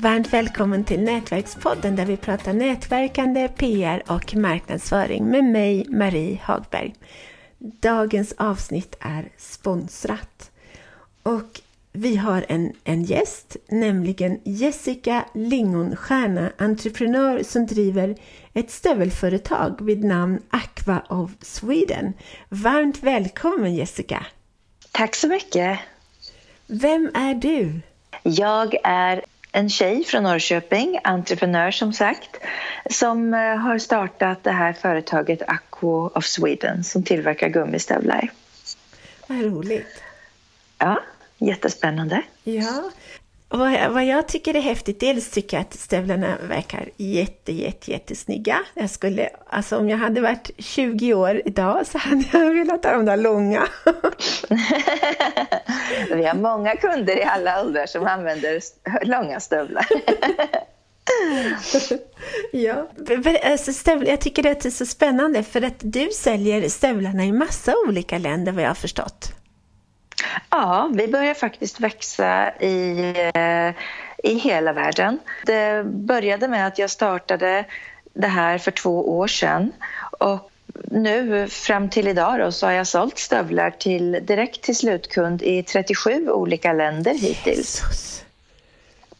Varmt välkommen till Nätverkspodden där vi pratar nätverkande, PR och marknadsföring med mig, Marie Hagberg. Dagens avsnitt är sponsrat och vi har en, en gäst, nämligen Jessica Lingonstierna, entreprenör som driver ett stövelföretag vid namn Aqua of Sweden. Varmt välkommen Jessica! Tack så mycket! Vem är du? Jag är en tjej från Norrköping, entreprenör som sagt, som eh, har startat det här företaget Aqua of Sweden som tillverkar gummistövlar. Vad roligt! Ja, jättespännande. Ja, vad, vad jag tycker är häftigt, dels tycker jag att stövlarna verkar jätte, jätte, jättesnygga. Jag skulle, alltså om jag hade varit 20 år idag så hade jag velat ha de där långa. Vi har många kunder i alla åldrar som använder långa stövlar. ja, alltså jag tycker det är så spännande för att du säljer stövlarna i massa olika länder vad jag har förstått. Ja, vi börjar faktiskt växa i, eh, i hela världen. Det började med att jag startade det här för två år sedan och nu fram till idag då, så har jag sålt stövlar till, direkt till slutkund i 37 olika länder hittills. Jesus.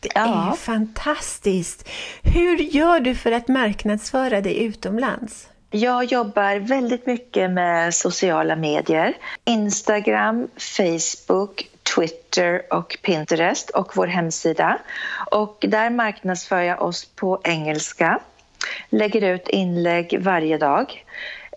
Det ja. är fantastiskt! Hur gör du för att marknadsföra dig utomlands? Jag jobbar väldigt mycket med sociala medier. Instagram, Facebook, Twitter och Pinterest och vår hemsida. Och där marknadsför jag oss på engelska. Lägger ut inlägg varje dag.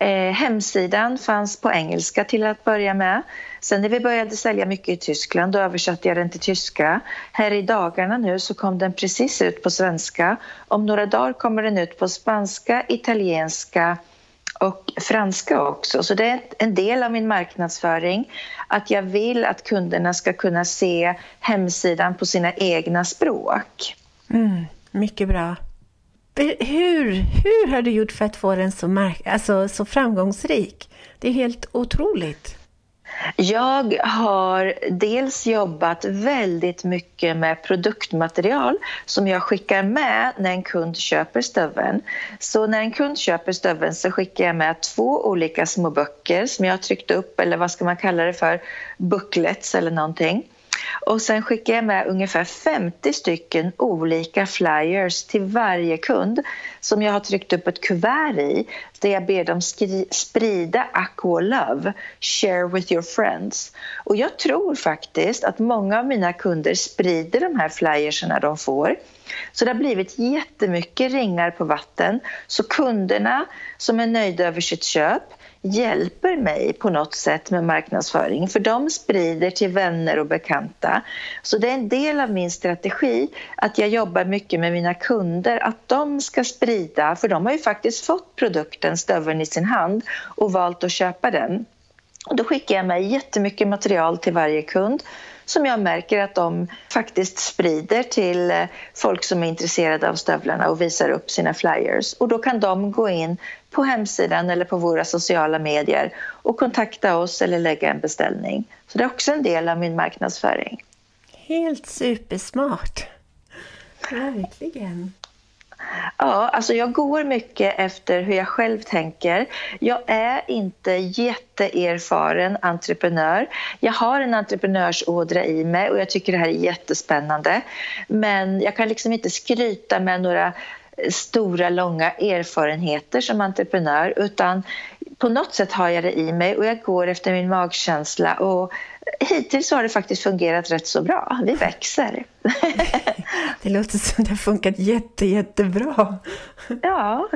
Eh, hemsidan fanns på engelska till att börja med. Sen när vi började sälja mycket i Tyskland då översatte jag den till tyska. Här i dagarna nu så kom den precis ut på svenska. Om några dagar kommer den ut på spanska, italienska och franska också. Så det är en del av min marknadsföring att jag vill att kunderna ska kunna se hemsidan på sina egna språk. Mm, mycket bra. Hur, hur har du gjort för att få den så, mark alltså, så framgångsrik? Det är helt otroligt. Jag har dels jobbat väldigt mycket med produktmaterial som jag skickar med när en kund köper stöveln. Så när en kund köper stöveln så skickar jag med två olika små böcker som jag har tryckt upp, eller vad ska man kalla det för, booklets eller någonting. Och sen skickar jag med ungefär 50 stycken olika flyers till varje kund som jag har tryckt upp ett kuvert i där jag ber dem sprida Aqua Love, share with your friends. Och jag tror faktiskt att många av mina kunder sprider de här flyerserna de får. Så det har blivit jättemycket ringar på vatten. Så kunderna som är nöjda över sitt köp hjälper mig på något sätt med marknadsföring för de sprider till vänner och bekanta. Så det är en del av min strategi att jag jobbar mycket med mina kunder att de ska sprida, för de har ju faktiskt fått produkten, stöveln i sin hand och valt att köpa den. Och då skickar jag med jättemycket material till varje kund som jag märker att de faktiskt sprider till eh, folk som är intresserade av stövlarna och visar upp sina flyers. Och då kan de gå in på hemsidan eller på våra sociala medier och kontakta oss eller lägga en beställning. Så det är också en del av min marknadsföring. Helt supersmart! Verkligen. Ja, alltså jag går mycket efter hur jag själv tänker. Jag är inte jätteerfaren entreprenör. Jag har en entreprenörsådra i mig och jag tycker det här är jättespännande. Men jag kan liksom inte skryta med några stora, långa erfarenheter som entreprenör utan på något sätt har jag det i mig och jag går efter min magkänsla och hittills har det faktiskt fungerat rätt så bra. Vi växer. Det låter som det har funkat jätte, jättebra. Ja.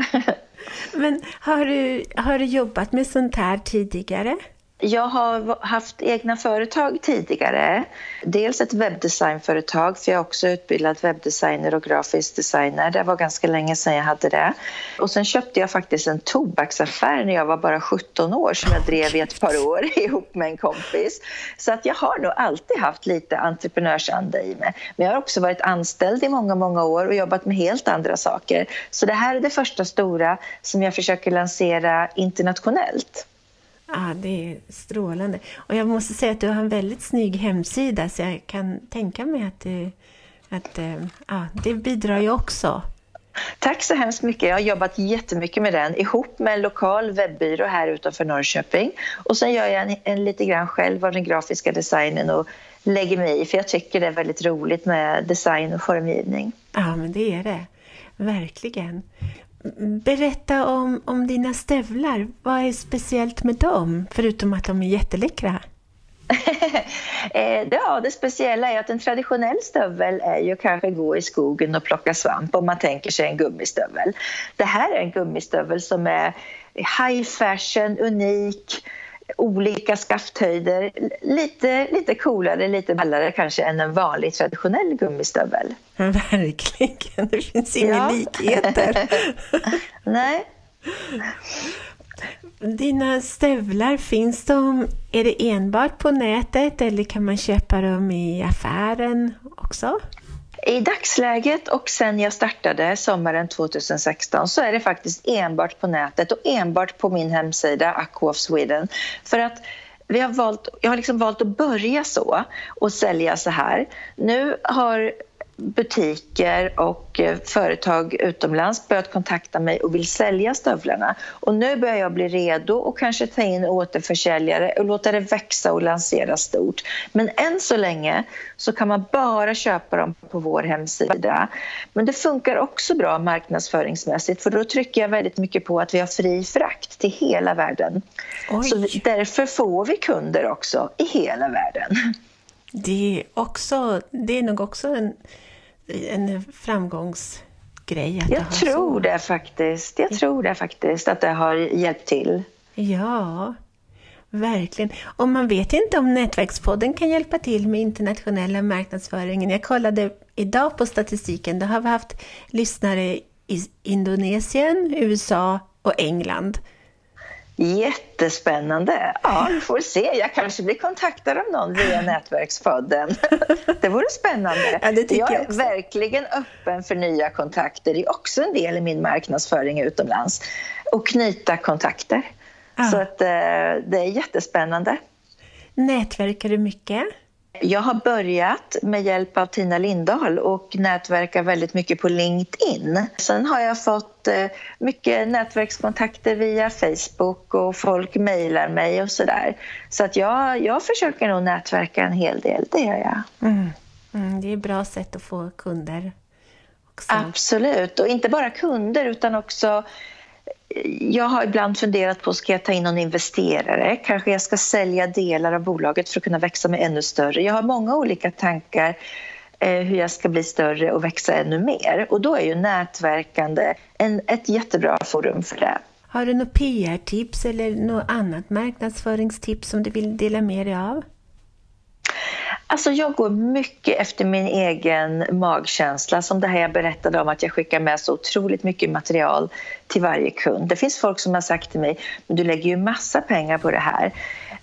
Men har du, har du jobbat med sånt här tidigare? Jag har haft egna företag tidigare. Dels ett webbdesignföretag, för jag är också utbildad webbdesigner och grafisk designer. Det var ganska länge sedan jag hade det. Och sen köpte jag faktiskt en tobaksaffär när jag var bara 17 år som jag drev i ett par år ihop med en kompis. Så att jag har nog alltid haft lite entreprenörsanda i mig. Men jag har också varit anställd i många, många år och jobbat med helt andra saker. Så det här är det första stora som jag försöker lansera internationellt. Ja, det är strålande. Och jag måste säga att du har en väldigt snygg hemsida så jag kan tänka mig att du Att, eh, ja, det bidrar ju också. Tack så hemskt mycket. Jag har jobbat jättemycket med den ihop med en lokal webbyrå här utanför Norrköping. Och sen gör jag en, en lite grann själv av den grafiska designen och lägger mig i för jag tycker det är väldigt roligt med design och formgivning. Ja, men det är det. Verkligen. Berätta om, om dina stövlar. Vad är speciellt med dem, förutom att de är jätteläckra? Eh, ja, det speciella är att en traditionell stövel är ju kanske gå i skogen och plocka svamp om man tänker sig en gummistövel. Det här är en gummistövel som är high fashion, unik, olika skafthöjder, lite, lite coolare, lite ballare kanske än en vanlig traditionell gummistövel. Verkligen, det finns inga ja. likheter. Nej. Dina stövlar, finns de, är det enbart på nätet eller kan man köpa dem i affären också? I dagsläget och sen jag startade sommaren 2016 så är det faktiskt enbart på nätet och enbart på min hemsida Aqua of Sweden. För att vi har valt, jag har liksom valt att börja så och sälja så här. Nu har butiker och eh, företag utomlands börjat kontakta mig och vill sälja stövlarna. Och nu börjar jag bli redo och kanske ta in återförsäljare och låta det växa och lansera stort. Men än så länge så kan man bara köpa dem på vår hemsida. Men det funkar också bra marknadsföringsmässigt för då trycker jag väldigt mycket på att vi har fri frakt till hela världen. Oj. Så därför får vi kunder också i hela världen. Det är, också, det är nog också en en framgångsgrej? Att jag tror så. det faktiskt. Jag tror det faktiskt, att det har hjälpt till. Ja, verkligen. Och man vet inte om Nätverkspodden kan hjälpa till med internationella marknadsföringen. Jag kollade idag på statistiken. Då har vi haft lyssnare i Indonesien, USA och England. Jättespännande! Ja, vi får se. Jag kanske blir kontaktad av någon via Nätverkspodden. Det vore spännande. Ja, det jag är jag verkligen öppen för nya kontakter. Det är också en del i min marknadsföring utomlands. Och knyta kontakter. Ja. Så att, eh, det är jättespännande. Nätverkar du mycket? Jag har börjat med hjälp av Tina Lindahl och nätverkar väldigt mycket på LinkedIn. Sen har jag fått eh, mycket nätverkskontakter via Facebook och folk mejlar mig och sådär. Så att jag, jag försöker nog nätverka en hel del, det gör jag. Mm. Mm, det är ett bra sätt att få kunder. Också. Absolut, och inte bara kunder utan också jag har ibland funderat på, ska jag ta in någon investerare? Kanske jag ska sälja delar av bolaget för att kunna växa med ännu större? Jag har många olika tankar eh, hur jag ska bli större och växa ännu mer. Och då är ju nätverkande en, ett jättebra forum för det. Har du något PR-tips eller något annat marknadsföringstips som du vill dela med dig av? Alltså jag går mycket efter min egen magkänsla som det här jag berättade om att jag skickar med så otroligt mycket material till varje kund. Det finns folk som har sagt till mig men du lägger ju massa pengar på det här.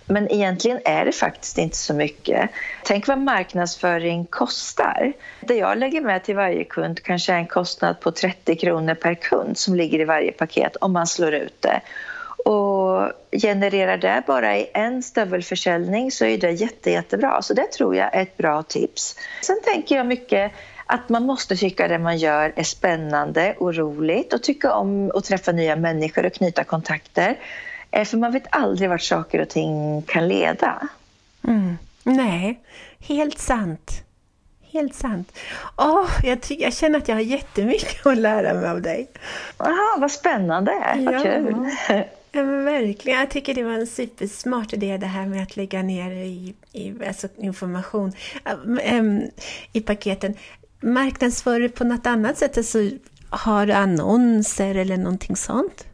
Men egentligen är det faktiskt inte så mycket. Tänk vad marknadsföring kostar. Det jag lägger med till varje kund kanske är en kostnad på 30 kronor per kund som ligger i varje paket om man slår ut det. Och genererar det bara i en stövelförsäljning så är det jätte, jättebra. Så det tror jag är ett bra tips. Sen tänker jag mycket att man måste tycka det man gör är spännande och roligt och tycka om att träffa nya människor och knyta kontakter. Eh, för man vet aldrig vart saker och ting kan leda. Mm. Nej, helt sant. Helt sant. Oh, jag, tycker, jag känner att jag har jättemycket att lära mig av dig. Aha, vad spännande, vad ja. kul. Ja, men verkligen. Jag tycker det var en supersmart idé det här med att lägga ner i, i alltså information eh, äm, i paketen. Marknadsför du på något annat sätt? Alltså, har du annonser eller någonting sånt?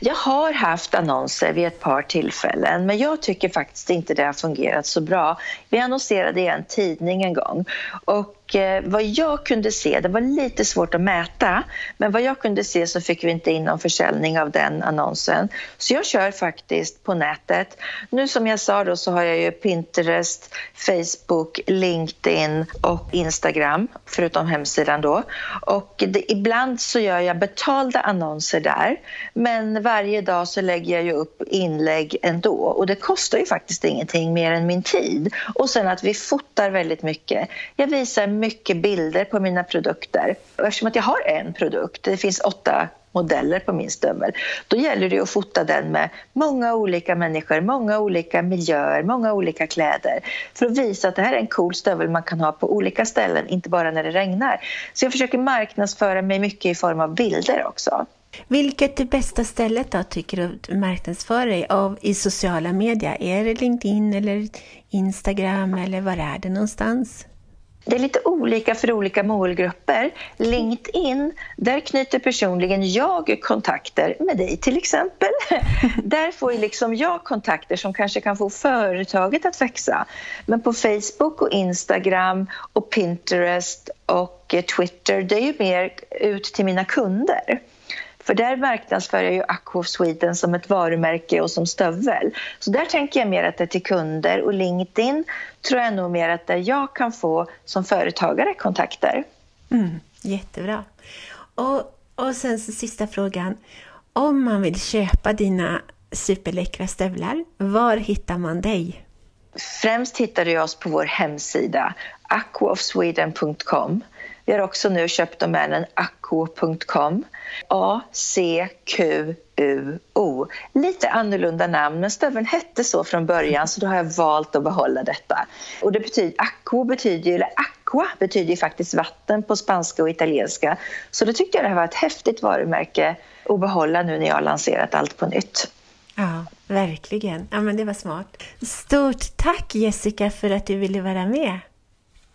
Jag har haft annonser vid ett par tillfällen men jag tycker faktiskt inte det har fungerat så bra. Vi annonserade i en tidning en gång och Eh, vad jag kunde se, det var lite svårt att mäta, men vad jag kunde se så fick vi inte in någon försäljning av den annonsen. Så jag kör faktiskt på nätet. Nu som jag sa då så har jag ju Pinterest, Facebook, LinkedIn och Instagram, förutom hemsidan då. Och det, ibland så gör jag betalda annonser där, men varje dag så lägger jag ju upp inlägg ändå och det kostar ju faktiskt ingenting mer än min tid. Och sen att vi fotar väldigt mycket. Jag visar mycket bilder på mina produkter. Och eftersom att jag har en produkt, det finns åtta modeller på min stövel. Då gäller det att fota den med många olika människor, många olika miljöer, många olika kläder för att visa att det här är en cool stövel man kan ha på olika ställen, inte bara när det regnar. Så jag försöker marknadsföra mig mycket i form av bilder också. Vilket är bästa stället då tycker du att marknadsföra dig av i sociala medier? Är det LinkedIn eller Instagram eller var är det någonstans? Det är lite olika för olika målgrupper. LinkedIn, där knyter personligen jag kontakter med dig till exempel. Där får liksom jag kontakter som kanske kan få företaget att växa. Men på Facebook och Instagram och Pinterest och Twitter, det är ju mer ut till mina kunder. För där marknadsför jag ju Aqua Sweden som ett varumärke och som stövel. Så där tänker jag mer att det är till kunder och LinkedIn tror jag nog mer att det jag kan få som företagare kontakter. Mm, jättebra. Och, och sen så sista frågan. Om man vill köpa dina superläckra stövlar, var hittar man dig? Främst hittar du oss på vår hemsida aquaofsweden.com. Vi har också nu köpt domänen acco.com. A-C-Q-U-O. Lite annorlunda namn, men stöveln hette så från början så då har jag valt att behålla detta. Och det betyder, acqua betyder, eller aqua betyder ju faktiskt vatten på spanska och italienska. Så då tyckte jag det här var ett häftigt varumärke att behålla nu när jag har lanserat allt på nytt. Ja, verkligen. Ja, men det var smart. Stort tack Jessica för att du ville vara med.